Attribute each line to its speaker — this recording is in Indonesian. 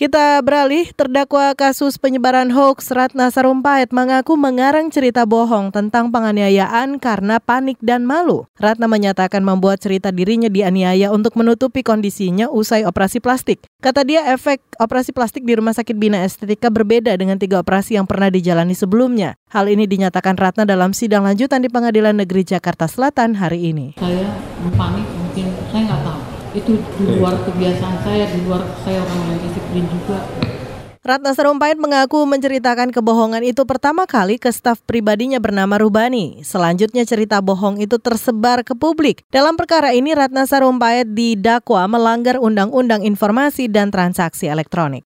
Speaker 1: Kita beralih, terdakwa kasus penyebaran hoax Ratna Sarumpait mengaku mengarang cerita bohong tentang penganiayaan karena panik dan malu. Ratna menyatakan membuat cerita dirinya dianiaya untuk menutupi kondisinya usai operasi plastik. Kata dia efek operasi plastik di Rumah Sakit Bina Estetika berbeda dengan tiga operasi yang pernah dijalani sebelumnya. Hal ini dinyatakan Ratna dalam sidang lanjutan di Pengadilan Negeri Jakarta Selatan hari ini.
Speaker 2: Saya panik mungkin, saya nggak tahu itu di luar kebiasaan saya, di luar saya orang yang disiplin juga.
Speaker 1: Ratna Sarumpait mengaku menceritakan kebohongan itu pertama kali ke staf pribadinya bernama Rubani. Selanjutnya cerita bohong itu tersebar ke publik. Dalam perkara ini Ratna Sarumpait didakwa melanggar Undang-Undang Informasi dan Transaksi Elektronik.